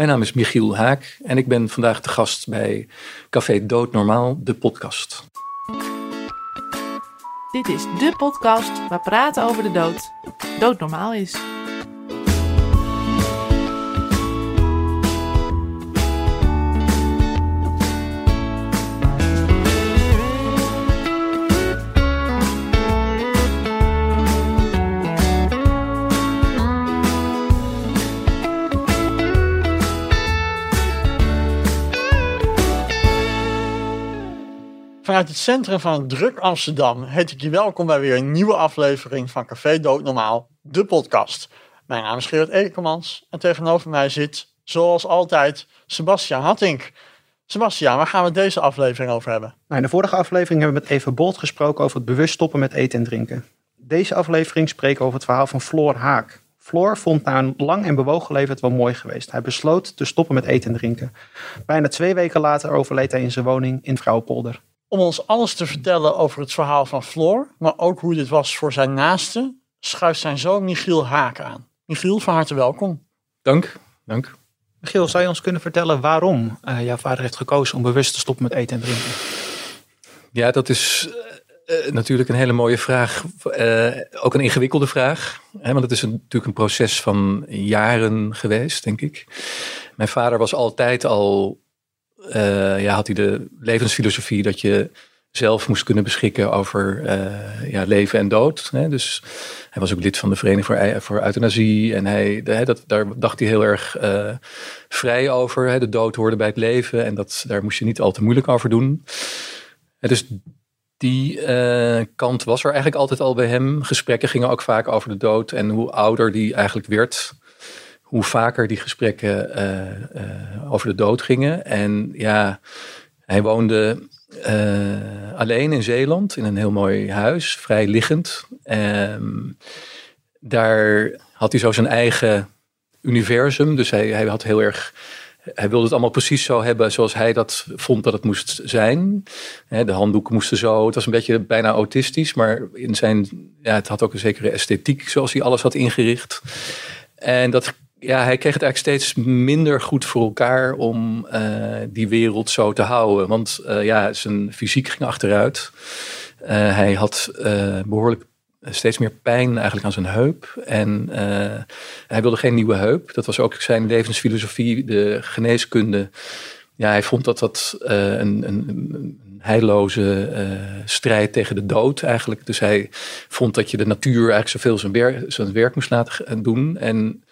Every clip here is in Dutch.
Mijn naam is Michiel Haak en ik ben vandaag de gast bij Café Doodnormaal, de podcast. Dit is de podcast waar praten over de dood doodnormaal is. Vanuit het centrum van druk Amsterdam heet ik je welkom bij weer een nieuwe aflevering van Café Doodnormaal, de podcast. Mijn naam is Gerard Ekelmans en tegenover mij zit, zoals altijd, Sebastian Hattink. Sebastian, waar gaan we deze aflevering over hebben? Nou, in de vorige aflevering hebben we met Eva Bolt gesproken over het bewust stoppen met eten en drinken. Deze aflevering spreken we over het verhaal van Floor Haak. Floor vond na een lang en bewogen leven het wel mooi geweest. Hij besloot te stoppen met eten en drinken. Bijna twee weken later overleed hij in zijn woning in Vrouwenpolder om ons alles te vertellen over het verhaal van Floor, maar ook hoe dit was voor zijn naasten, schuift zijn zoon Michiel Haak aan. Michiel, van harte welkom. Dank, dank. Michiel, zou je ons kunnen vertellen waarom uh, jouw vader heeft gekozen om bewust te stoppen met eten en drinken? Ja, dat is uh, natuurlijk een hele mooie vraag. Uh, ook een ingewikkelde vraag. Hè, want het is een, natuurlijk een proces van jaren geweest, denk ik. Mijn vader was altijd al uh, ja, had hij de levensfilosofie dat je zelf moest kunnen beschikken over uh, ja, leven en dood. Hè. Dus hij was ook lid van de Vereniging voor, Euthanasie. En hij, dat, daar dacht hij heel erg uh, vrij over. Hè. De dood hoorde bij het leven. En dat, daar moest je niet al te moeilijk over doen. En dus die kant was er eigenlijk altijd al bij hem. Gesprekken gingen ook vaak over de dood. En hoe ouder die eigenlijk werd hoe vaker die gesprekken uh, over de dood gingen. En ja, hij woonde uh, alleen in Zeeland in een heel mooi huis, vrij liggend. Um, daar had hij zo zijn eigen universum. Dus hij, hij had heel erg hij wilde het allemaal precies zo hebben zoals hij dat vond dat het moest zijn. De handdoeken moesten zo. Het was een beetje bijna autistisch, maar in zijn, ja, het had ook een zekere esthetiek zoals hij alles had ingericht. En dat ja, hij kreeg het eigenlijk steeds minder goed voor elkaar om uh, die wereld zo te houden. Want uh, ja, zijn fysiek ging achteruit. Uh, hij had behoorlijk steeds meer pijn eigenlijk aan zijn heup. En hij wilde geen nieuwe heup. Dat was ook zijn levensfilosofie, de geneeskunde. Ja, hij vond dat dat een, een, een heilloze strijd tegen de dood eigenlijk. Dus hij vond dat je de natuur eigenlijk zoveel zijn, wer zijn werk moest laten doen. En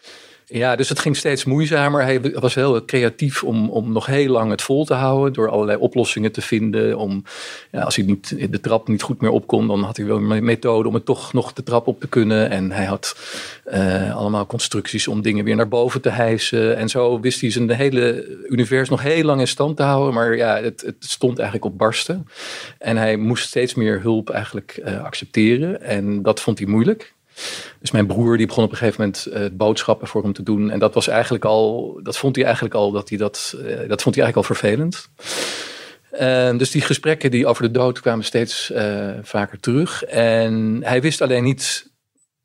ja, dus het ging steeds moeizamer. Hij was heel creatief om, om nog heel lang het vol te houden. Door allerlei oplossingen te vinden. Om, ja, als hij niet, de trap niet goed meer op kon, dan had hij wel een methode om het toch nog de trap op te kunnen. En hij had uh, allemaal constructies om dingen weer naar boven te hijsen. En zo wist hij zijn hele universum nog heel lang in stand te houden. Maar ja, het, het stond eigenlijk op barsten. En hij moest steeds meer hulp eigenlijk uh, accepteren. En dat vond hij moeilijk. Dus mijn broer die begon op een gegeven moment uh, boodschappen voor hem te doen. En dat was eigenlijk al, dat vond hij eigenlijk al, dat hij dat, uh, dat vond hij eigenlijk al vervelend. Uh, dus die gesprekken die over de dood kwamen steeds vaker terug. En hij wist alleen niet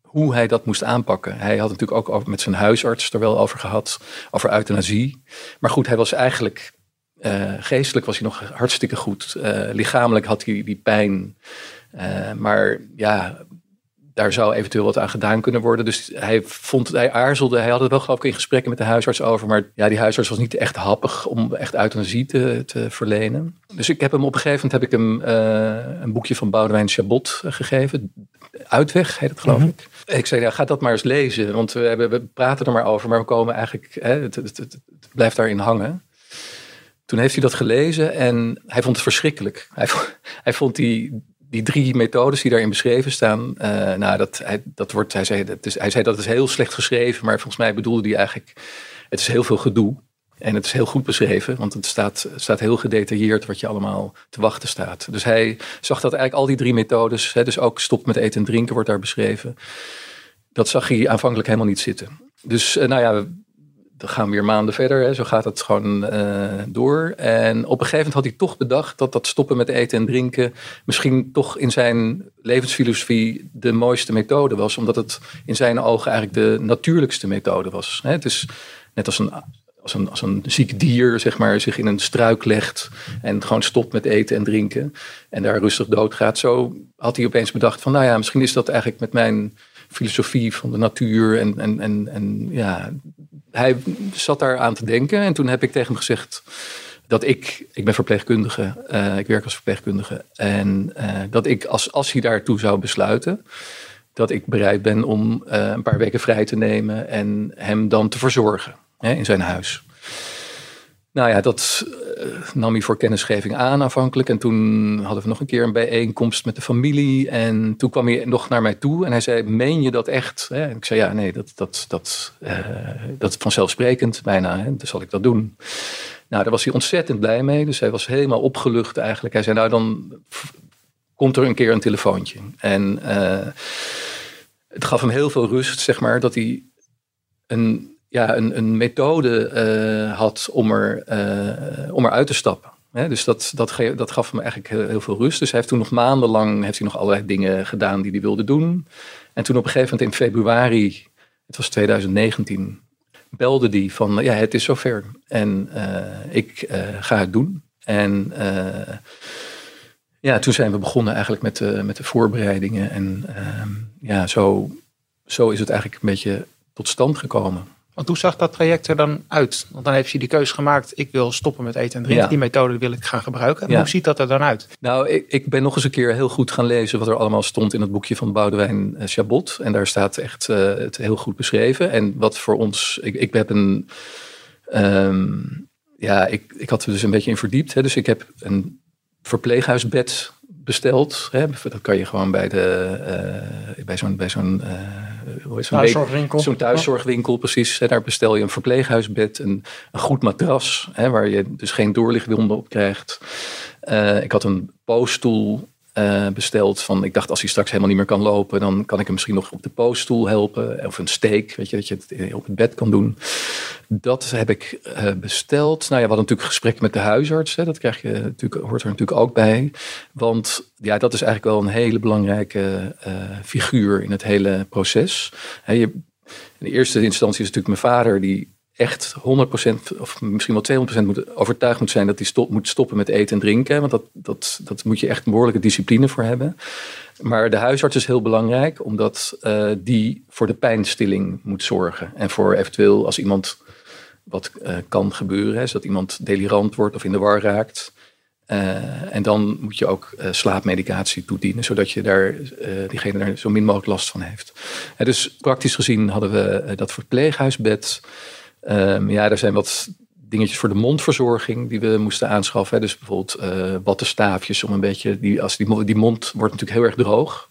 hoe hij dat moest aanpakken. Hij had natuurlijk ook met zijn huisarts er wel over gehad, over euthanasie. Maar goed, hij was eigenlijk, geestelijk was hij nog hartstikke goed. lichamelijk had hij die pijn. maar ja, daar zou eventueel wat aan gedaan kunnen worden. Dus hij vond, hij aarzelde, hij had het wel geloof ik in gesprekken met de huisarts over, maar ja, die huisarts was niet echt happig om echt euthanasie te, te verlenen. Dus ik heb hem op een gegeven moment heb ik hem uh, een boekje van Boudewijn Chabot gegeven. Uitweg heet het geloof mm -hmm. ik. Ik zei, ja, ga dat maar eens lezen, want we, hebben, we praten er maar over, maar we komen eigenlijk, hè, het, het, het, het blijft daarin hangen. Toen heeft hij dat gelezen en hij vond het verschrikkelijk. Hij, hij vond die, die drie methodes die daarin beschreven staan, uh, nou, dat, hij, dat wordt, hij, zei, dat is, hij zei dat is heel slecht geschreven, maar volgens mij bedoelde hij eigenlijk, het is heel veel gedoe. En het is heel goed beschreven, want het staat, staat heel gedetailleerd wat je allemaal te wachten staat. Dus hij zag dat eigenlijk al die drie methodes, hè, dus ook stop met eten en drinken wordt daar beschreven. Dat zag hij aanvankelijk helemaal niet zitten. Dus uh, nou ja, dan gaan we weer maanden verder. Hè. Zo gaat het gewoon uh, door. En op een gegeven moment had hij toch bedacht dat dat stoppen met eten en drinken misschien toch in zijn levensfilosofie de mooiste methode was. Omdat het in zijn ogen eigenlijk de natuurlijkste methode was. Hè. Het is net als een als een, als een ziek dier, zeg maar, zich in een struik legt en gewoon stopt met eten en drinken en daar rustig doodgaat. Zo had hij opeens bedacht van, nou ja, misschien is dat eigenlijk met mijn filosofie van de natuur en, en, en, en ja, hij zat daar aan te denken en toen heb ik tegen hem gezegd dat ik, ik ben verpleegkundige, uh, ik werk als verpleegkundige en uh, dat ik als, als hij daartoe zou besluiten, dat ik bereid ben om uh, een paar weken vrij te nemen en hem dan te verzorgen hè, in zijn huis. Nou ja, dat uh, nam hij voor kennisgeving aan aanvankelijk. En toen hadden we nog een keer een bijeenkomst met de familie. En toen kwam hij nog naar mij toe en hij zei, meen je dat echt? En ik zei, ja, nee, dat, dat, dat, uh, dat is vanzelfsprekend bijna. Hè? Dus zal ik dat doen. Nou, daar was hij ontzettend blij mee. Dus hij was helemaal opgelucht eigenlijk. Hij zei, nou dan komt er een keer een telefoontje. En uh, het gaf hem heel veel rust, zeg maar, dat hij een ja, een, een methode uh, had om, er, uh, om eruit te stappen. Dus dat, dat, dat, gaf hem eigenlijk heel, veel rust. Dus hij heeft toen nog maandenlang heeft hij nog allerlei dingen gedaan die hij wilde doen. En toen op een gegeven moment in februari, het was 2019, belde hij van ja, het is zover. En uh, ik ga het doen. En ja, toen zijn we begonnen eigenlijk met de, met de voorbereidingen. En ehm, ja, zo, zo is het eigenlijk een beetje tot stand gekomen. Want hoe zag dat traject er dan uit? Want dan heeft hij die keuze gemaakt, ik wil stoppen met eten en drinken. Ja. Die methode wil ik gaan gebruiken. Ja. Hoe ziet dat er dan uit? Nou, ik, ik, ben nog eens een keer heel goed gaan lezen wat er allemaal stond in het boekje van Boudewijn Chabot. En daar staat echt uh, het heel goed beschreven. En wat voor ons, ik, ik heb een, um, ja, ik, ik had er dus een beetje in verdiept. Hè. Dus ik heb een verpleeghuisbed besteld. Hè. Dat kan je gewoon bij, de, uh, bij zo'n bij zo'n uh, thuiszorgwinkel. Zo'n thuiszorgwinkel, precies. Hè. Daar bestel je een verpleeghuisbed, een, een goed matras, hè, waar je dus geen doorlichtwonden op krijgt. Uh, ik had een poosstoel uh, besteld. Van, ik dacht, als hij straks helemaal niet meer kan lopen, dan kan ik hem misschien nog op de pooststoel helpen. Of een steek, weet je, dat je het op het bed kan doen. Dat heb ik uh, besteld. Nou ja, we hadden natuurlijk gesprek met de huisarts. Hè. Dat krijg je natuurlijk, hoort er natuurlijk ook bij. Want ja, dat is eigenlijk wel een hele belangrijke uh, figuur in het hele proces. Je, in de eerste instantie is natuurlijk mijn vader die echt 100% of misschien wel 200% moet, overtuigd moet zijn dat hij moet stoppen met eten en drinken. Want dat, dat, dat moet je echt een behoorlijke discipline voor hebben. Maar de huisarts is heel belangrijk, omdat uh, die voor de pijnstilling moet zorgen. En voor eventueel als iemand wat uh, kan gebeuren, hè, zodat iemand delirant wordt of in de war raakt. Uh, en dan moet je ook slaapmedicatie toedienen, zodat je daar, diegene daar zo min mogelijk last van heeft. dus praktisch gezien hadden we dat verpleeghuisbed. Um, ja, er zijn wat dingetjes voor de mondverzorging die we moesten aanschaffen. Hè. Dus bijvoorbeeld uh, wattenstaafjes om een beetje, die, als die, die mond wordt natuurlijk heel erg droog.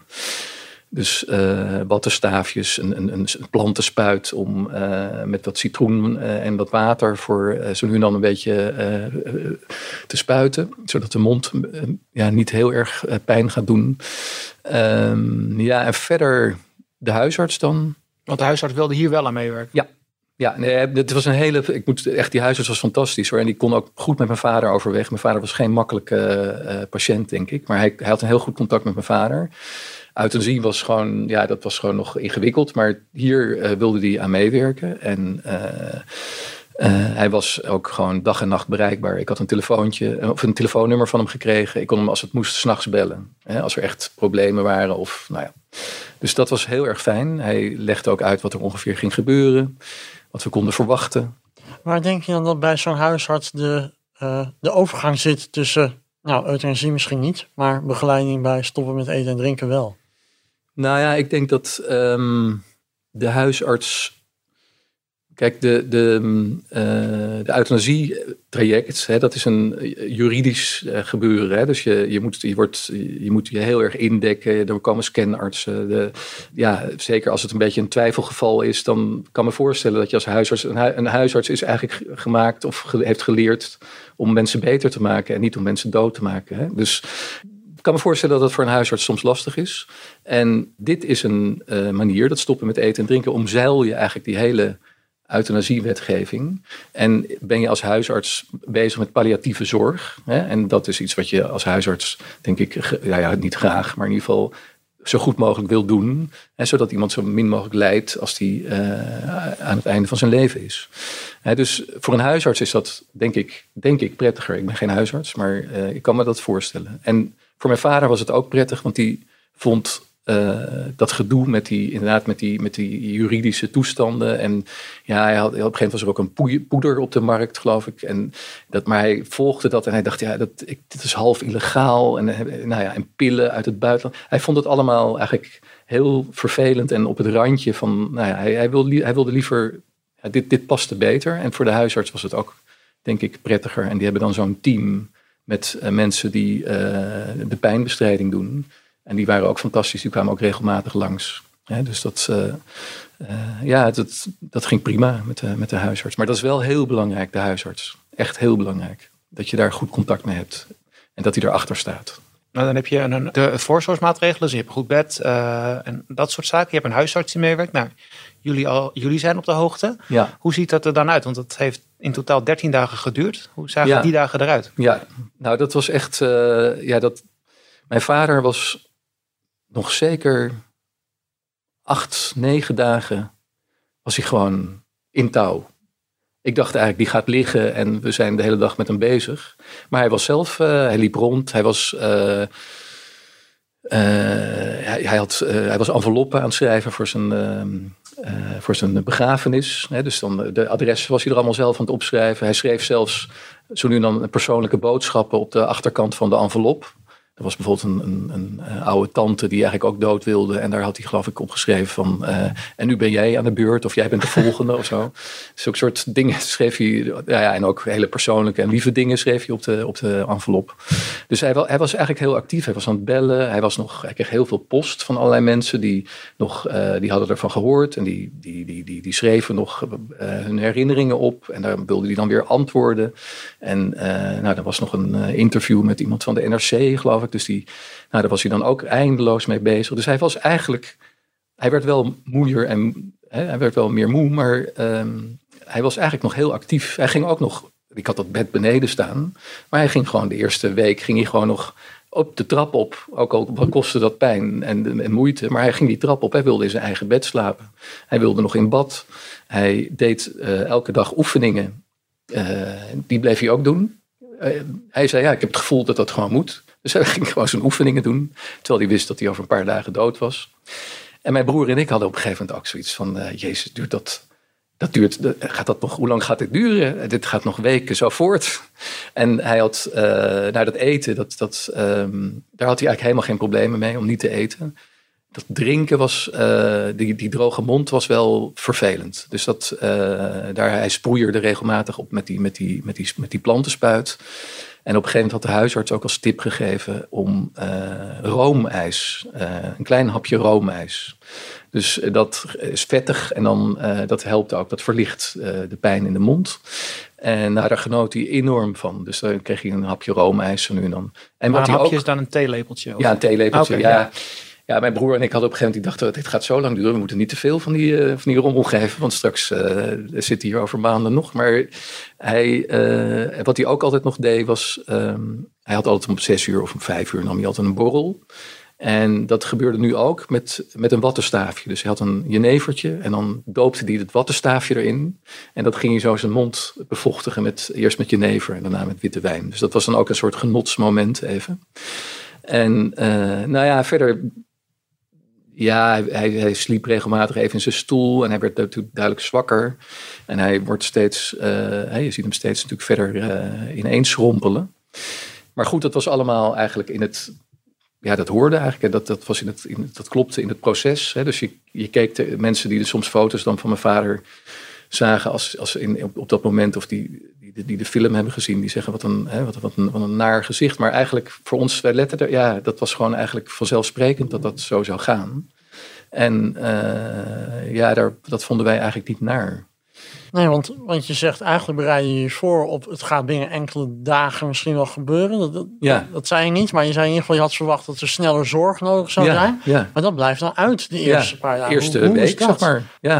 Dus uh, wattenstaafjes, een, een, een plantenspuit om uh, met wat citroen uh, en wat water voor zo nu en dan een beetje te spuiten. Zodat de mond ja, niet heel erg pijn gaat doen. Um, ja, en verder de huisarts dan. Want de huisarts wilde hier wel aan meewerken. Ja, ja, nee, het was een hele. Ik moet echt, die huisarts was fantastisch hoor. En die kon ook goed met mijn vader overweg. Mijn vader was geen makkelijke uh, patiënt, denk ik. Maar hij, had een heel goed contact met mijn vader. Euthanasie was gewoon, ja, dat was gewoon nog ingewikkeld. Maar hier uh, wilde hij aan meewerken. En uh, hij was ook gewoon dag en nacht bereikbaar. Ik had een telefoontje, of een telefoonnummer van hem gekregen. Ik kon hem als het moest s'nachts bellen. Hè, als er echt problemen waren. Of, nou ja. Dus dat was heel erg fijn. Hij legde ook uit wat er ongeveer ging gebeuren wat we konden verwachten. Waar denk je dan dat bij zo'n huisarts de, uh, de overgang zit tussen, nou, euthanasie misschien niet, maar begeleiding bij stoppen met eten en drinken wel? Nou ja, ik denk dat um, de huisarts Kijk, de, de, uh, de euthanasie-traject, hè, dat is een juridisch uh, gebeuren. Hè. Dus je, je, moet, je, wordt, je moet je heel erg indekken. Er komen scanartsen. De, ja, zeker als het een beetje een twijfelgeval is, dan kan me voorstellen dat je als huisarts... Een, een huisarts is eigenlijk gemaakt of heeft geleerd om mensen beter te maken en niet om mensen dood te maken. Hè. Dus ik kan me voorstellen dat het voor een huisarts soms lastig is. En dit is een manier, dat stoppen met eten en drinken, omzeil je eigenlijk die hele euthanasiewetgeving. En ben je als huisarts bezig met palliatieve zorg. Hè? En dat is iets wat je als huisarts, denk ik, ja, ja, niet graag, maar in ieder geval zo goed mogelijk wil doen. Hè, zodat iemand zo min mogelijk lijdt als die eh, aan het einde van zijn leven is. Hè, dus voor een huisarts is dat denk ik, denk ik prettiger. Ik ben geen huisarts, maar eh, ik kan me dat voorstellen. En voor mijn vader was het ook prettig, want die vond eh, dat gedoe met die, inderdaad, met die, met die juridische toestanden. En ja, hij had, op een gegeven moment was er ook een poe- poeder op de markt, geloof ik. En dat, maar hij volgde dat en hij dacht, ja, dat, ik, dit is half illegaal. En, eh, nou ja, en pillen uit het buitenland. Hij vond het allemaal eigenlijk heel vervelend en op het randje van, nou ja, hij, hij, wilde, hij wilde liever, dit, dit paste beter. En voor de huisarts was het ook, denk ik, prettiger. En die hebben dan zo'n team met eh, mensen die de pijnbestrijding doen. En die waren ook fantastisch, die kwamen ook regelmatig langs. Dus dat, eh, eh, ja, dat, dat ging prima met de, met de huisarts. Maar dat is wel heel belangrijk, de huisarts. Echt heel belangrijk. Dat je daar goed contact mee hebt. En dat hij erachter staat. Nou, dan heb je een, de voorzorgsmaatregelen, dus je hebt een goed bed eh, en dat soort zaken. Je hebt een huisarts die meewerkt. Nou, jullie, al, jullie zijn op de hoogte. Ja, Hoe ziet dat er dan uit? Want het heeft in totaal 13 dagen geduurd. Hoe zagen Ja. die dagen eruit? ja. nou dat was echt... ja, dat, mijn vader was nog zeker acht, negen dagen... was hij gewoon in touw. Ik dacht eigenlijk, die gaat liggen en we zijn de hele dag met hem bezig. Maar hij was zelf, eh, hij liep rond, hij was... eh, eh, hij, hij, had, hij was enveloppen aan het schrijven voor zijn, voor zijn begrafenis. Hè, dus dan de adres was hij er allemaal zelf aan het opschrijven. Hij schreef zelfs zo nu dan persoonlijke boodschappen op de achterkant van de envelop. Er was bijvoorbeeld een, een, een, eh, oude tante die eigenlijk ook dood wilde. En daar had hij geloof ik opgeschreven van... eh, en nu ben jij aan de beurt of jij bent de volgende of zo. Zulke soort dingen schreef hij. Ja, ja, en ook hele persoonlijke en lieve dingen schreef hij op de, op de envelop. Dus hij, wa- hij was eigenlijk heel actief. Hij was aan het bellen. Hij, was nog, hij kreeg heel veel post van allerlei mensen die, nog, eh, die hadden ervan gehoord. En die, die, die, die, die schreven nog hun herinneringen op. En daar wilde hij dan weer antwoorden. En nou, er was nog een interview met iemand van de NRC, geloof ik. Dus die, nou, daar was hij dan ook eindeloos mee bezig. Dus hij was eigenlijk, hij werd wel moeier en hè, hij werd wel meer moe, maar ehm, hij was eigenlijk nog heel actief. Hij ging ook nog, ik had dat bed beneden staan, maar hij ging gewoon de eerste week, ging hij gewoon nog op de trap op. Ook al kostte dat pijn en, moeite, maar hij ging die trap op. Hij wilde in zijn eigen bed slapen. Hij wilde nog in bad. Hij deed eh, elke dag oefeningen. Eh, die bleef hij ook doen. Eh, hij zei, ja, ik heb het gevoel dat dat gewoon moet. Dus hij ging gewoon zijn oefeningen doen. Terwijl hij wist dat hij over een paar dagen dood was. En mijn broer en ik hadden op een gegeven moment ook zoiets van... eh, Jezus, duurt dat, dat duurt, gaat dat nog, hoe lang gaat dit duren? Dit gaat nog weken zo voort. En hij had, eh nou dat eten, dat, dat, ehm, daar had hij eigenlijk helemaal geen problemen mee om niet te eten. Dat drinken was, eh, die, die droge mond was wel vervelend. Dus dat, eh, daar, hij sproeierde regelmatig op met die, met, die, met, die, met die plantenspuit. En op een gegeven moment had de huisarts ook als tip gegeven om eh, roomijs, eh, een klein hapje roomijs. Dus eh, dat is vettig en dan, dat helpt ook, dat verlicht de pijn in de mond. En nou, daar genoot hij enorm van. Dus dan kreeg hij een hapje roomijs zo nu en dan. En Maar wat een hij hapje ook, is dan een theelepeltje? of- ja, een theelepeltje. Oké, ja. ja. Ja. mijn broer en ik hadden op een gegeven moment, die dachten, dit gaat zo lang duren. We moeten niet te veel van die, eh, van die rommel geven, want straks eh, zit hij hier over maanden nog. Maar hij, eh, wat hij ook altijd nog deed was, ehm, hij had altijd om zes uur of om vijf uur nam hij altijd een borrel. En dat gebeurde nu ook met, met een wattenstaafje. Dus hij had een jenevertje en dan doopte hij het wattenstaafje erin. En dat ging hij zo zijn mond bevochtigen met, eerst met jenever en daarna met witte wijn. Dus dat was dan ook een soort genotsmoment even. En nou ja, verder ja, hij, hij, sliep regelmatig even in zijn stoel en hij werd natuurlijk duidelijk zwakker. En hij wordt steeds, eh, je ziet hem steeds natuurlijk verder eh ineens schrompelen. Maar goed, dat was allemaal eigenlijk in het, ja, dat hoorde eigenlijk. Dat, dat, was in het, in, het- dat klopte in het proces. Hè. Dus je, je keek de mensen die er soms foto's dan van mijn vader zagen als, als in, op, op dat moment, of die, die, die de film hebben gezien, die zeggen wat een, hè, wat, wat, een, wat een naar gezicht. Maar eigenlijk voor ons, wij letten er, ja, dat was gewoon eigenlijk vanzelfsprekend dat dat zo zou gaan. En eh, ja, daar, dat vonden wij eigenlijk niet naar. Nee, want, want je zegt eigenlijk bereid je je voor op het gaat binnen enkele dagen misschien wel gebeuren. Dat, dat, Ja. dat zei je niet, maar je zei in ieder geval je had verwacht dat er sneller zorg nodig zou ja, zijn. ja. Maar dat blijft dan uit de eerste paar dagen. Eerste Hoe- hoe is week, zeg maar. Ja.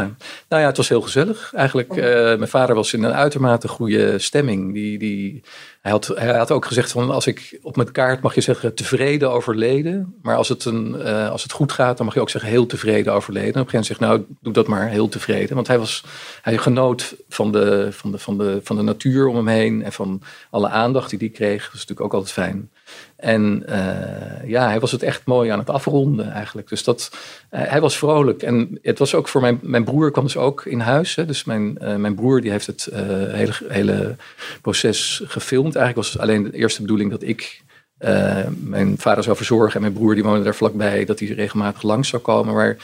Nou ja, het was heel gezellig. Eigenlijk, Oh. eh, mijn vader was in een uitermate goede stemming. Die, die, hij, had, hij had ook gezegd van, als ik op mijn kaart mag je zeggen tevreden overleden. Maar als het, een, eh, als het goed gaat, dan mag je ook zeggen heel tevreden overleden. En op een gegeven moment zegt, nou, doe dat maar heel tevreden. Want hij, was, hij genoot van de, van, de, van, de, van de natuur om hem heen en van alle aandacht die hij kreeg. Dat is natuurlijk ook altijd fijn. En eh, ja, hij was het echt mooi aan het afronden eigenlijk. Dus dat, eh, hij was vrolijk. En het was ook voor mijn, mijn broer kwam dus ook in huis. Hè. Dus mijn, eh, mijn broer die heeft het hele, hele proces gefilmd. Eigenlijk was alleen de eerste bedoeling dat ik mijn vader zou verzorgen. En mijn broer die woonde daar vlakbij. Dat hij regelmatig langs zou komen. Maar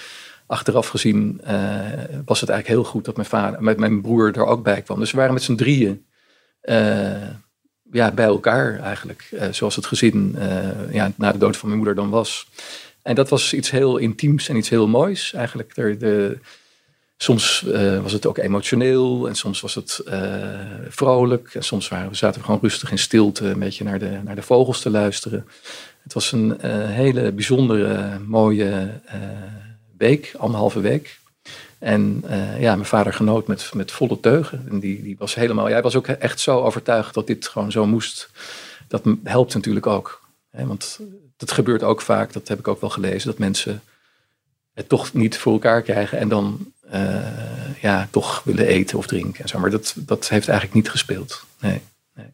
achteraf gezien eh, was het eigenlijk heel goed dat mijn, vader, met mijn broer er ook bij kwam. Dus we waren met z'n drieën eh, ja, bij elkaar eigenlijk. eh, zoals het gezin ja, na de dood van mijn moeder dan was. En dat was iets heel intiems en iets heel moois eigenlijk. De, soms was het ook emotioneel en soms was het vrolijk. En soms waren, zaten we gewoon rustig in stilte een beetje naar de, naar de vogels te luisteren. Het was een hele bijzondere, mooie week, anderhalve week. En eh, ja, mijn vader genoot met, met volle teugen. En die, die was helemaal, hij was ook echt zo overtuigd dat dit gewoon zo moest. Dat helpt natuurlijk ook. Hè, want dat gebeurt ook vaak, dat heb ik ook wel gelezen, dat mensen het toch niet voor elkaar krijgen en dan eh, ja, toch willen eten of drinken. En zo. Maar dat, dat heeft eigenlijk niet gespeeld. Nee, nee.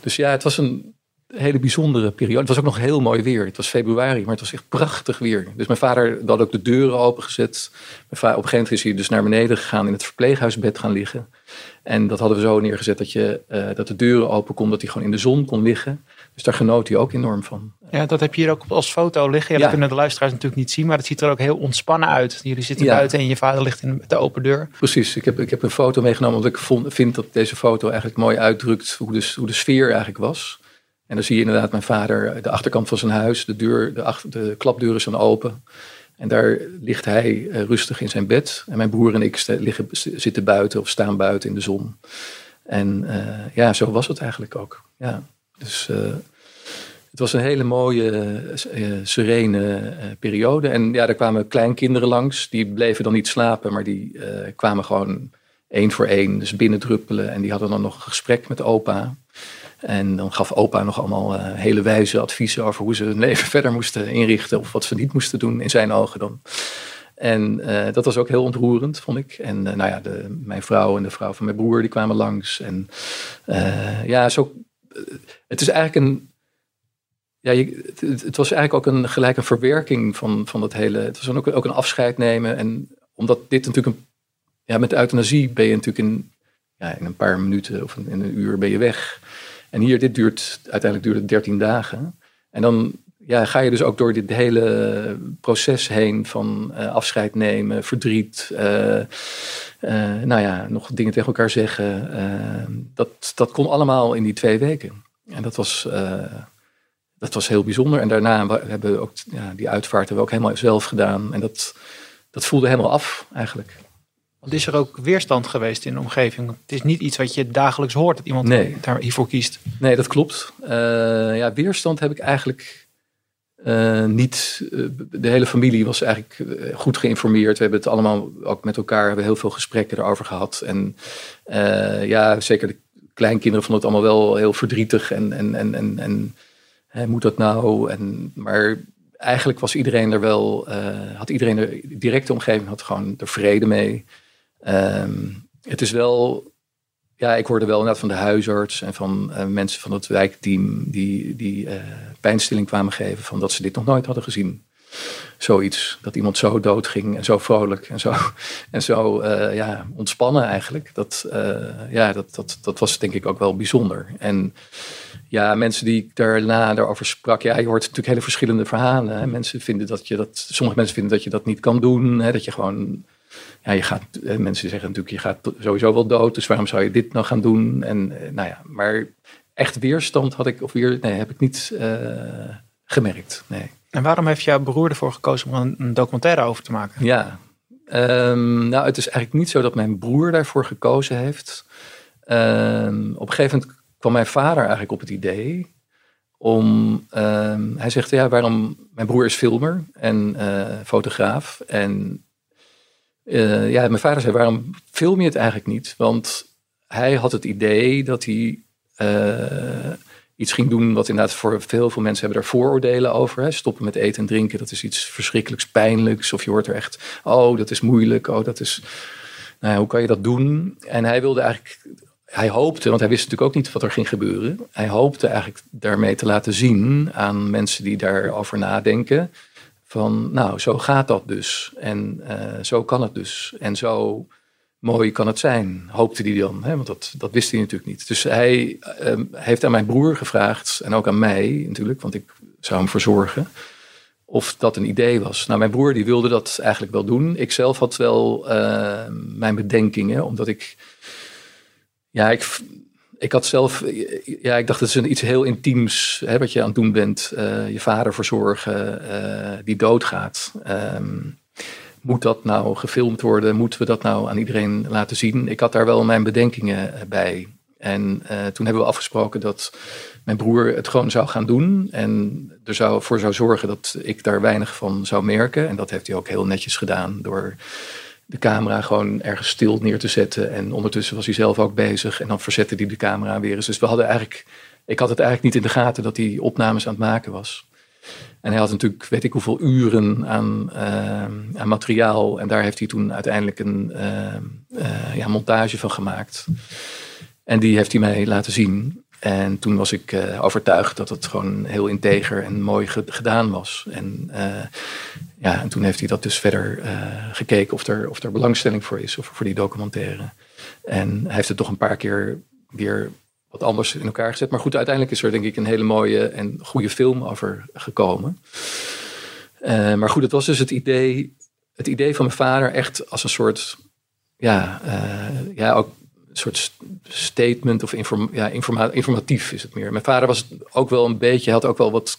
Dus ja, het was een hele bijzondere periode. Het was ook nog heel mooi weer. Het was februari, maar het was echt prachtig weer. Dus mijn vader had ook de deuren opengezet. Mijn vader, op een gegeven moment is hij dus naar beneden gegaan in het verpleeghuisbed gaan liggen. En dat hadden we zo neergezet dat, je, eh, dat de deuren open kon, dat hij gewoon in de zon kon liggen. Dus daar genoot hij ook enorm van. Ja, dat heb je hier ook als foto liggen. Ja, Ja. Dat kunnen de luisteraars natuurlijk niet zien, maar het ziet er ook heel ontspannen uit. Jullie zitten Ja. buiten en je vader ligt in de open deur. Precies, ik heb, ik heb een foto meegenomen, omdat ik vond, vind dat deze foto eigenlijk mooi uitdrukt hoe de, hoe de sfeer eigenlijk was. En dan zie je inderdaad mijn vader, de achterkant van zijn huis, de, deur, de, achter, de klapdeur is dan open. En daar ligt hij eh, rustig in zijn bed. En mijn broer en ik liggen, zitten buiten of staan buiten in de zon. En eh, ja, zo was het eigenlijk ook. Ja. Dus eh, het was een hele mooie, eh, serene eh, periode. En ja, er kwamen kleinkinderen langs. Die bleven dan niet slapen, maar die eh, kwamen gewoon één voor één, dus binnendruppelen. En die hadden dan nog een gesprek met opa. En dan gaf opa nog allemaal eh, hele wijze adviezen over hoe ze hun leven verder moesten inrichten. Of wat ze niet moesten doen, in zijn ogen dan. En eh, dat was ook heel ontroerend, vond ik. En eh, nou ja, de, mijn vrouw en de vrouw van mijn broer, die kwamen langs. En ja, zo, het is eigenlijk een... Ja, je, het, het was eigenlijk ook een, gelijk een verwerking van, van dat hele... Het was dan ook, ook een afscheid nemen. En omdat dit natuurlijk een... Ja, met euthanasie ben je natuurlijk in, ja, in een paar minuten of in een uur ben je weg. En hier, dit duurt, uiteindelijk duurde het 13 dagen. En dan ja, ga je dus ook door dit hele proces heen van eh, afscheid nemen, verdriet, eh, eh, nou ja, nog dingen tegen elkaar zeggen. dat, dat kon allemaal in die twee weken. En dat was, dat was heel bijzonder. En daarna hebben we ook ja, die uitvaart hebben we ook helemaal zelf gedaan. En dat, dat voelde helemaal af eigenlijk. Want is er ook weerstand geweest in de omgeving? Het is niet iets wat je dagelijks hoort, dat iemand Nee. daar hiervoor kiest. Nee, dat klopt. Eh, ja, weerstand heb ik eigenlijk eh, niet. eh, de hele familie was eigenlijk goed geïnformeerd. We hebben het allemaal ook met elkaar, hebben heel veel gesprekken erover gehad. En ja, zeker de kleinkinderen vonden het allemaal wel heel verdrietig. En, en, en, en, en hè, moet dat nou? En, maar eigenlijk was iedereen er wel, had iedereen er, de directe omgeving had gewoon er vrede mee. Ehm, het is wel ja, ik hoorde wel inderdaad van de huisarts en van eh, mensen van het wijkteam die, die eh, pijnstilling kwamen geven van dat ze dit nog nooit hadden gezien. Zoiets, dat iemand zo dood ging en zo vrolijk en zo, en zo eh, ja, ontspannen eigenlijk. Dat, ja, dat, dat, dat was denk ik ook wel bijzonder. En ja, mensen die ik daarna daarover sprak, ja, je hoort natuurlijk hele verschillende verhalen. Mensen vinden dat je dat, sommige mensen vinden dat je dat niet kan doen, hè, dat je gewoon ja, je gaat, eh, mensen zeggen natuurlijk, je gaat sowieso wel dood, dus waarom zou je dit nou gaan doen? En eh, nou ja, maar echt weerstand had ik, of weer, nee, heb ik niet eh, gemerkt. Nee. En waarom heeft jouw broer ervoor gekozen om een, documentaire over te maken? Ja, Ehm, nou, het is eigenlijk niet zo dat mijn broer daarvoor gekozen heeft. Ehm, op een gegeven moment kwam mijn vader eigenlijk op het idee om. ehm, hij zegt: Ja, waarom. Mijn broer is filmer en fotograaf. En eh, ja, mijn vader zei: Waarom film je het eigenlijk niet? Want hij had het idee dat hij. eh, iets ging doen wat inderdaad voor veel, veel mensen hebben daar vooroordelen over. Hè. Stoppen met eten en drinken, dat is iets verschrikkelijks pijnlijks. Of je hoort er echt, oh, dat is moeilijk. Oh, dat is, nou ja, hoe kan je dat doen? En hij wilde eigenlijk, hij hoopte, want hij wist natuurlijk ook niet wat er ging gebeuren. Hij hoopte eigenlijk daarmee te laten zien aan mensen die daarover nadenken. Van, nou, zo gaat dat dus. En eh, zo kan het dus. En zo mooi kan het zijn, hoopte hij dan. Hè? Want dat, dat wist hij natuurlijk niet. Dus hij ehm, heeft aan mijn broer gevraagd, en ook aan mij natuurlijk, want ik zou hem verzorgen, of dat een idee was. Nou, mijn broer die wilde dat eigenlijk wel doen. Ik zelf had wel eh, mijn bedenkingen, omdat ik, ja, ik, ik had zelf, ja, ik dacht dat is iets heel intiems, hè, wat je aan het doen bent. Eh, je vader verzorgen, eh, die doodgaat. Ehm, moet dat nou gefilmd worden? Moeten we dat nou aan iedereen laten zien? Ik had daar wel mijn bedenkingen bij. En eh, toen hebben we afgesproken dat mijn broer het gewoon zou gaan doen. En er zou voor zou zorgen dat ik daar weinig van zou merken. En dat heeft hij ook heel netjes gedaan door de camera gewoon ergens stil neer te zetten. En ondertussen was hij zelf ook bezig. En dan verzette hij de camera weer eens. Dus we hadden eigenlijk, ik had het eigenlijk niet in de gaten dat hij opnames aan het maken was. En hij had natuurlijk, weet ik hoeveel uren aan, eh, aan materiaal. En daar heeft hij toen uiteindelijk een eh, eh, ja, montage van gemaakt. En die heeft hij mij laten zien. En toen was ik overtuigd dat het gewoon heel integer en mooi ge- gedaan was. En, ja, en toen heeft hij dat dus verder eh, gekeken of er, of er belangstelling voor is, of voor die documentaire. En hij heeft het toch een paar keer weer wat anders in elkaar gezet. Maar goed, uiteindelijk is er denk ik een hele mooie en goede film over gekomen. Eh, maar goed, het was dus het idee, het idee van mijn vader echt als een soort, ja, eh, ja ook soort st- statement of inform, ja, informa- informatief is het meer. Mijn vader was ook wel een beetje, had ook wel wat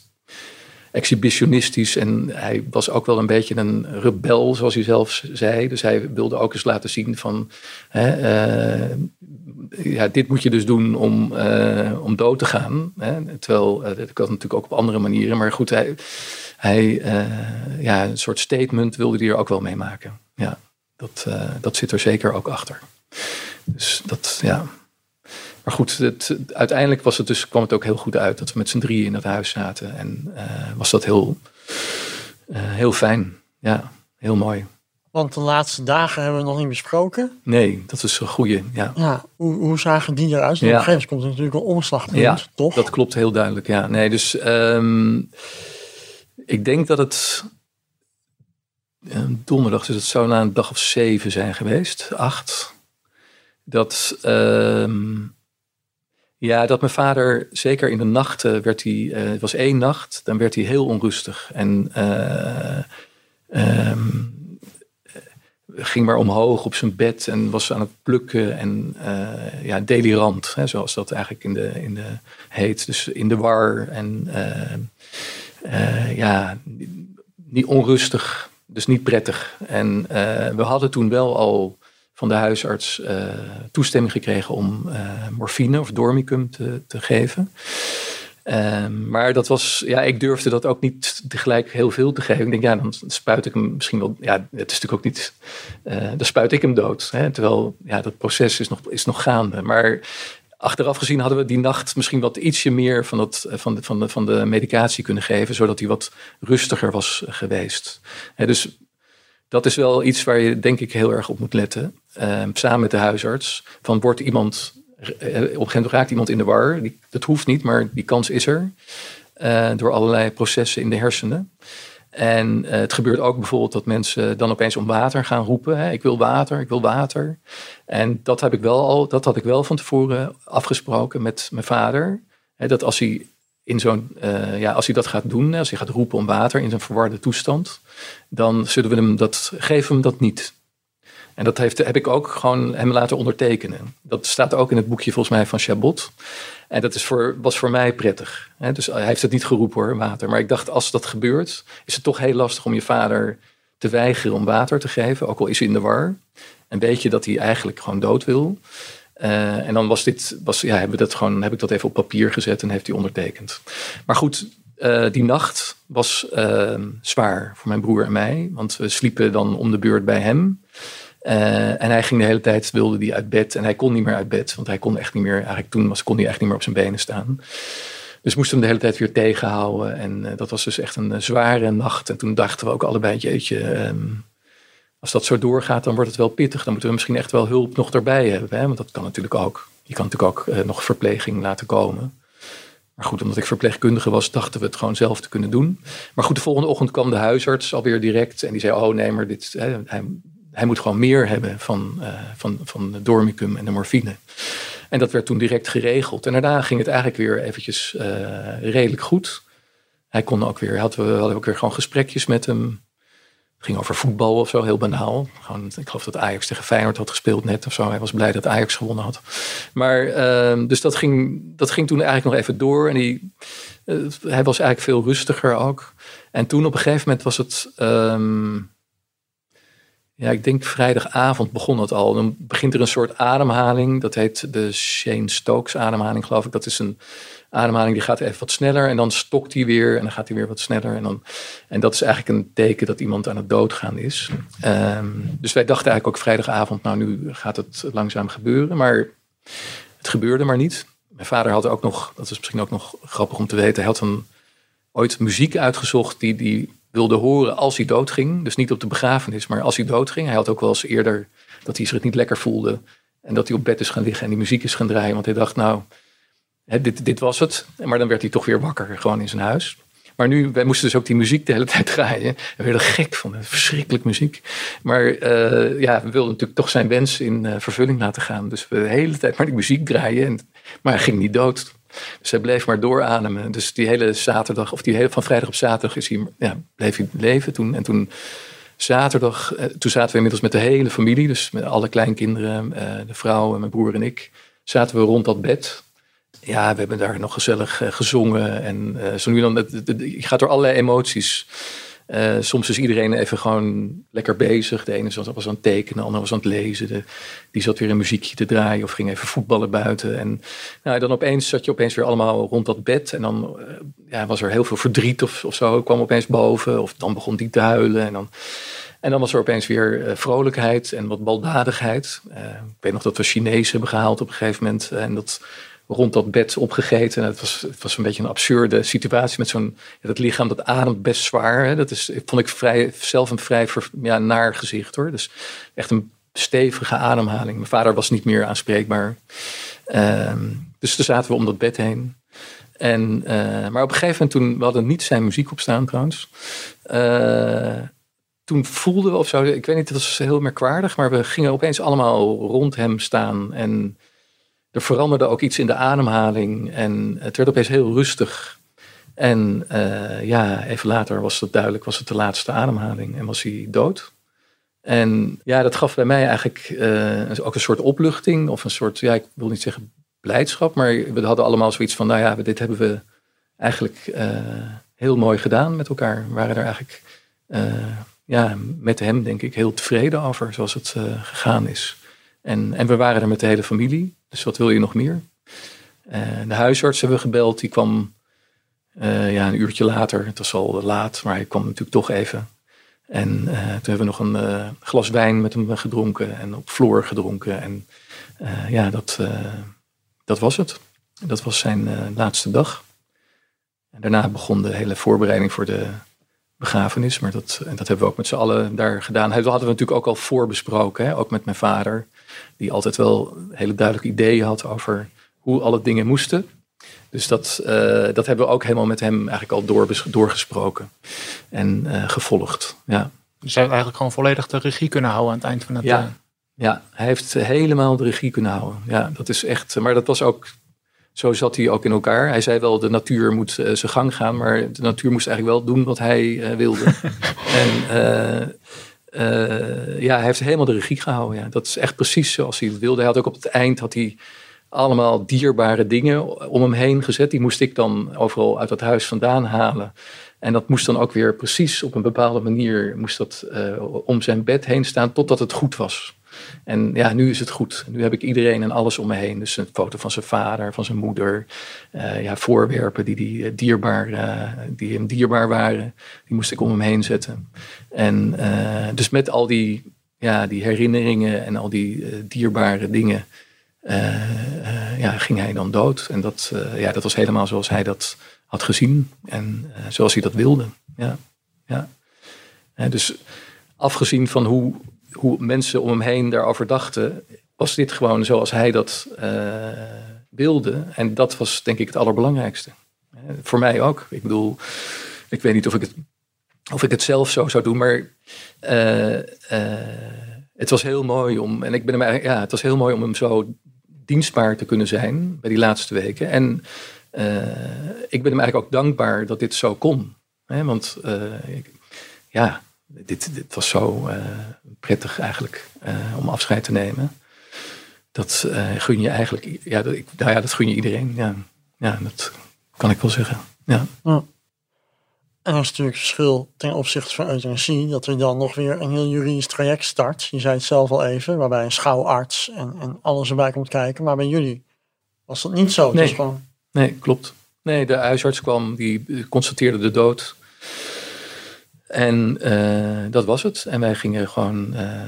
exhibitionistisch en hij was ook wel een beetje een rebel, zoals hij zelf zei. Dus hij wilde ook eens laten zien van, hè, eh, ja, dit moet je dus doen om, eh, om dood te gaan. Hè? Terwijl, eh, dat kan natuurlijk ook op andere manieren, maar goed, hij, hij ja, een soort statement wilde hij er ook wel mee maken. Ja, dat, dat zit er zeker ook achter. Dus dat, ja. Maar goed, het, uiteindelijk was het dus, kwam het ook heel goed uit dat we met z'n drieën in dat huis zaten. En eh, was dat heel, eh, heel fijn. Ja, heel mooi. Want de laatste dagen hebben we nog niet besproken. Nee, dat is een goeie. Ja, Ja, hoe, hoe zagen die eruit? Ja. Op een gegeven moment komt er natuurlijk een omslagpunt, Ja, toch? dat klopt heel duidelijk. Ja, nee, dus ehm, ik denk dat het eh, donderdag, dus het zou na een dag of zeven zijn geweest, acht. Dat, ehm, ja, dat mijn vader, zeker in de nachten, werd hij, eh, het was één nacht, dan werd hij heel onrustig. En eh, ehm, ging maar omhoog op zijn bed en was aan het plukken en eh, ja, delirant, hè, zoals dat eigenlijk in de, in de heet. Dus in de war en eh, eh, ja, niet onrustig, dus niet prettig. En eh, we hadden toen wel al van de huisarts eh, toestemming gekregen om eh, morfine of dormicum te, te geven. Ehm, maar dat was, ja, ik durfde dat ook niet tegelijk heel veel te geven. Ik denk, ja, dan spuit ik hem misschien wel. Ja, het is natuurlijk ook niet. eh dan spuit ik hem dood. Hè, terwijl, ja, dat proces is nog, is nog gaande. Maar achteraf gezien hadden we die nacht misschien wat ietsje meer van, dat, van, de, van, de, van de medicatie kunnen geven, zodat hij wat rustiger was geweest. Hè, dus dat is wel iets waar je denk ik heel erg op moet letten. Ehm, samen met de huisarts. Van wordt iemand, eh, op een gegeven moment raakt iemand in de war. Dat hoeft niet, maar die kans is er. eh, door allerlei processen in de hersenen. En eh, het gebeurt ook bijvoorbeeld dat mensen dan opeens om water gaan roepen. Hè, ik wil water, ik wil water. En dat heb ik wel al, dat had ik wel van tevoren afgesproken met mijn vader. Hè, dat als hij in zo'n, eh, ja, als hij dat gaat doen, als hij gaat roepen om water in zijn verwarde toestand, dan zullen we hem dat, geven hem dat niet. En dat heeft, heb ik ook gewoon hem laten ondertekenen. Dat staat ook in het boekje volgens mij van Chabot. En dat is voor, was voor mij prettig. Hè? Dus hij heeft het niet geroepen hoor, water. Maar ik dacht, als dat gebeurt, is het toch heel lastig om je vader te weigeren om water te geven, ook al is hij in de war. En weet je dat hij eigenlijk gewoon dood wil. Eh, en dan was dit, was, ja, hebben dat gewoon, heb ik dat even op papier gezet en heeft hij ondertekend. Maar goed, eh, die nacht was ehm, zwaar voor mijn broer en mij. Want we sliepen dan om de beurt bij hem. Eh, en hij ging de hele tijd, wilde die uit bed. En hij kon niet meer uit bed. Want hij kon echt niet meer, eigenlijk toen was, kon hij echt niet meer op zijn benen staan. Dus moesten hem de hele tijd weer tegenhouden. En dat was dus echt een zware nacht. En toen dachten we ook allebei, jeetje, ehm, als dat zo doorgaat, dan wordt het wel pittig. Dan moeten we misschien echt wel hulp nog erbij hebben. Hè? Want dat kan natuurlijk ook. Je kan natuurlijk ook uh, nog verpleging laten komen. Maar goed, omdat ik verpleegkundige was, dachten we het gewoon zelf te kunnen doen. Maar goed, de volgende ochtend kwam de huisarts alweer direct. En die zei, oh nee, maar dit, hè, hij, hij, moet gewoon meer hebben van, uh, van, van de dormicum en de morfine. En dat werd toen direct geregeld. En daarna ging het eigenlijk weer eventjes uh, redelijk goed. Hij kon ook weer, hadden we hadden ook weer gewoon gesprekjes met hem ging over voetbal of zo, heel banaal. Gewoon, ik geloof dat Ajax tegen Feyenoord had gespeeld net of zo. Hij was blij dat Ajax gewonnen had. Maar, uh, dus dat ging, dat ging toen eigenlijk nog even door. En die, uh, hij was eigenlijk veel rustiger ook. En toen op een gegeven moment was het... Um, ja, ik denk vrijdagavond begon het al. Dan begint er een soort ademhaling. Dat heet de Shane Stokes ademhaling, geloof ik. Dat is een ademhaling die gaat even wat sneller en dan stokt hij weer en dan gaat hij weer wat sneller. En, dan, en dat is eigenlijk een teken dat iemand aan het doodgaan is. Um, dus wij dachten eigenlijk ook vrijdagavond, nou nu gaat het langzaam gebeuren. Maar het gebeurde maar niet. Mijn vader had ook nog, dat is misschien ook nog grappig om te weten, hij had een, ooit muziek uitgezocht die die wilde horen als hij doodging. Dus niet op de begrafenis, maar als hij doodging. Hij had ook wel eens eerder dat hij zich niet lekker voelde. En dat hij op bed is gaan liggen en die muziek is gaan draaien. Want hij dacht, nou, dit, dit was het. Maar dan werd hij toch weer wakker, gewoon in zijn huis. Maar nu, wij moesten dus ook die muziek de hele tijd draaien. We werden gek van, verschrikkelijk muziek. Maar uh, ja, we wilden natuurlijk toch zijn wens in uh, vervulling laten gaan. Dus we de hele tijd maar die muziek draaien. En, maar hij ging niet dood. Dus bleef maar doorademen. Dus die hele zaterdag, of die hele, van vrijdag op zaterdag is hij, ja, bleef hij leven toen. En toen zaterdag, uh, toen zaten we inmiddels met de hele familie. Dus met alle kleinkinderen, de vrouw en mijn broer en ik. Zaten we rond dat bed. Ja, we hebben daar nog gezellig uh, gezongen. En zo nu dan, je gaat door allerlei emoties. Uh, soms is iedereen even gewoon lekker bezig. De ene was aan het tekenen, de andere was aan het lezen. De, die zat weer een muziekje te draaien of ging even voetballen buiten. En nou, dan opeens zat je opeens weer allemaal rond dat bed. En dan ja, was er heel veel verdriet of, of zo. kwam opeens boven. Of dan begon die te huilen. En dan, en dan was er opeens weer vrolijkheid en wat baldadigheid. ik weet nog dat we Chinees hebben gehaald op een gegeven moment. En dat rond dat bed opgegeten. Het was, het was een beetje een absurde situatie met zo'n. Dat lichaam dat ademt best zwaar. Hè. Dat is, vond ik vrij, zelf een vrij ja, naar gezicht hoor. Dus echt een stevige ademhaling. Mijn vader was niet meer aanspreekbaar. Um, dus toen zaten we om dat bed heen. En, uh, maar op een gegeven moment toen, we hadden niet zijn muziek op staan trouwens. Uh, toen voelden we of zo, ik weet niet, het was heel merkwaardig, maar we gingen opeens allemaal rond hem staan. En er veranderde ook iets in de ademhaling en het werd opeens heel rustig. En uh, ja, even later was het duidelijk, was het de laatste ademhaling en was hij dood. En ja, dat gaf bij mij eigenlijk uh, ook een soort opluchting of een soort, ja, ik wil niet zeggen blijdschap, maar we hadden allemaal zoiets van, nou ja, dit hebben we eigenlijk uh, heel mooi gedaan met elkaar. We waren er eigenlijk, ja, met hem denk ik heel tevreden over zoals het gegaan is. En, en we waren er met de hele familie. Dus wat wil je nog meer? Uh, de huisarts hebben we gebeld. Die kwam uh, ja, een uurtje later. Het was al laat, maar hij kwam natuurlijk toch even. En uh, toen hebben we nog een glas wijn met hem gedronken. En op vloer gedronken. En ja, dat, dat was het. Dat was zijn laatste dag. En daarna begon de hele voorbereiding voor de begrafenis. Maar dat, en dat hebben we ook met z'n allen daar gedaan. Dat hadden we natuurlijk ook al voorbesproken. Hè? Ook met mijn vader die altijd wel hele duidelijke ideeën had over hoe alle dingen moesten. Dus dat, uh, dat hebben we ook helemaal met hem eigenlijk al door, doorgesproken en uh, gevolgd. Ja. Dus hij heeft eigenlijk gewoon volledig de regie kunnen houden aan het eind van het... Ja, uh... ja hij heeft helemaal de regie kunnen houden. Ja, dat is echt... Maar dat was ook... Zo zat hij ook in elkaar. Hij zei wel, de natuur moet zijn gang gaan. Maar de natuur moest eigenlijk wel doen wat hij wilde. en uh, ja, hij heeft helemaal de regie gehouden. Ja. Dat is echt precies zoals hij het wilde. Hij had ook op het eind had hij allemaal dierbare dingen om hem heen gezet. Die moest ik dan overal uit dat huis vandaan halen. En dat moest dan ook weer precies op een bepaalde manier moest dat, uh, om zijn bed heen staan totdat het goed was. En ja, nu is het goed. Nu heb ik iedereen en alles om me heen. Dus een foto van zijn vader, van zijn moeder. Uh, ja, voorwerpen die, die, eh, dierbaar, uh, die hem dierbaar waren. Die moest ik om hem heen zetten. En dus met al die, ja, die herinneringen en al die dierbare dingen. ja, ging hij dan dood. En dat, ja, dat was helemaal zoals hij dat had gezien. En zoals hij dat wilde. Ja, ja. dus afgezien van hoe hoe mensen om hem heen daarover dachten, was dit gewoon zoals hij dat uh, wilde. En dat was denk ik het allerbelangrijkste. Uh, voor mij ook. Ik bedoel, ik weet niet of ik het, of ik het zelf zo zou doen, maar uh, het was heel mooi om, en ik ben hem, ja, het was heel mooi om hem zo dienstbaar te kunnen zijn bij die laatste weken. En ik ben hem eigenlijk ook dankbaar dat dit zo kon. Hè? Want ja, dit, dit was zo uh, prettig eigenlijk uh, om afscheid te nemen. Dat uh, gun je eigenlijk, ja dat, nou ja, dat gun je iedereen. Ja, ja, dat kan ik wel zeggen. Ja. ja. En dat is natuurlijk het verschil ten opzichte van euthanasie, dat er dan nog weer een heel juridisch traject start. Je zei het zelf al even, waarbij een schouwarts en, en alles erbij komt kijken. Maar bij jullie was dat niet zo. Nee, gewoon... nee klopt. Nee, de huisarts kwam, die constateerde de dood. En uh, dat was het. En wij gingen gewoon, uh,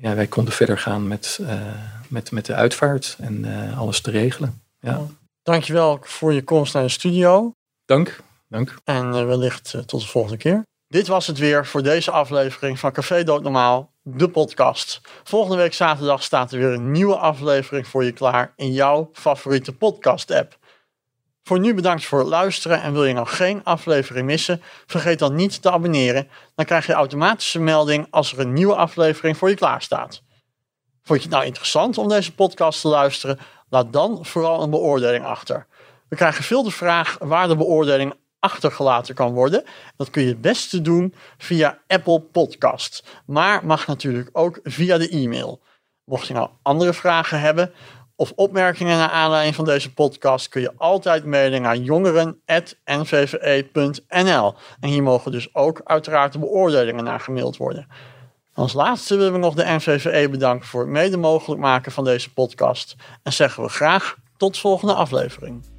ja, wij konden verder gaan met, uh, met, met de uitvaart en alles te regelen. Ja. Dankjewel voor je komst naar de studio. Dank, dank. En wellicht tot de volgende keer. Dit was het weer voor deze aflevering van Café Doodnormaal, de podcast. Volgende week zaterdag staat er weer een nieuwe aflevering voor je klaar in jouw favoriete podcast app. Voor nu bedankt voor het luisteren en wil je nog geen aflevering missen, vergeet dan niet te abonneren. Dan krijg je automatische melding als er een nieuwe aflevering voor je klaar staat. Vond je het nou interessant om deze podcast te luisteren? Laat dan vooral een beoordeling achter. We krijgen veel de vraag waar de beoordeling achtergelaten kan worden. Dat kun je het beste doen via Apple Podcast, maar mag natuurlijk ook via de e-mail. Mocht je nou andere vragen hebben of opmerkingen naar aanleiding van deze podcast kun je altijd mailen naar jongeren.nvve.nl. En hier mogen dus ook uiteraard de beoordelingen naar gemaild worden. Als laatste willen we nog de NVVE bedanken voor het mede mogelijk maken van deze podcast. En zeggen we graag tot volgende aflevering.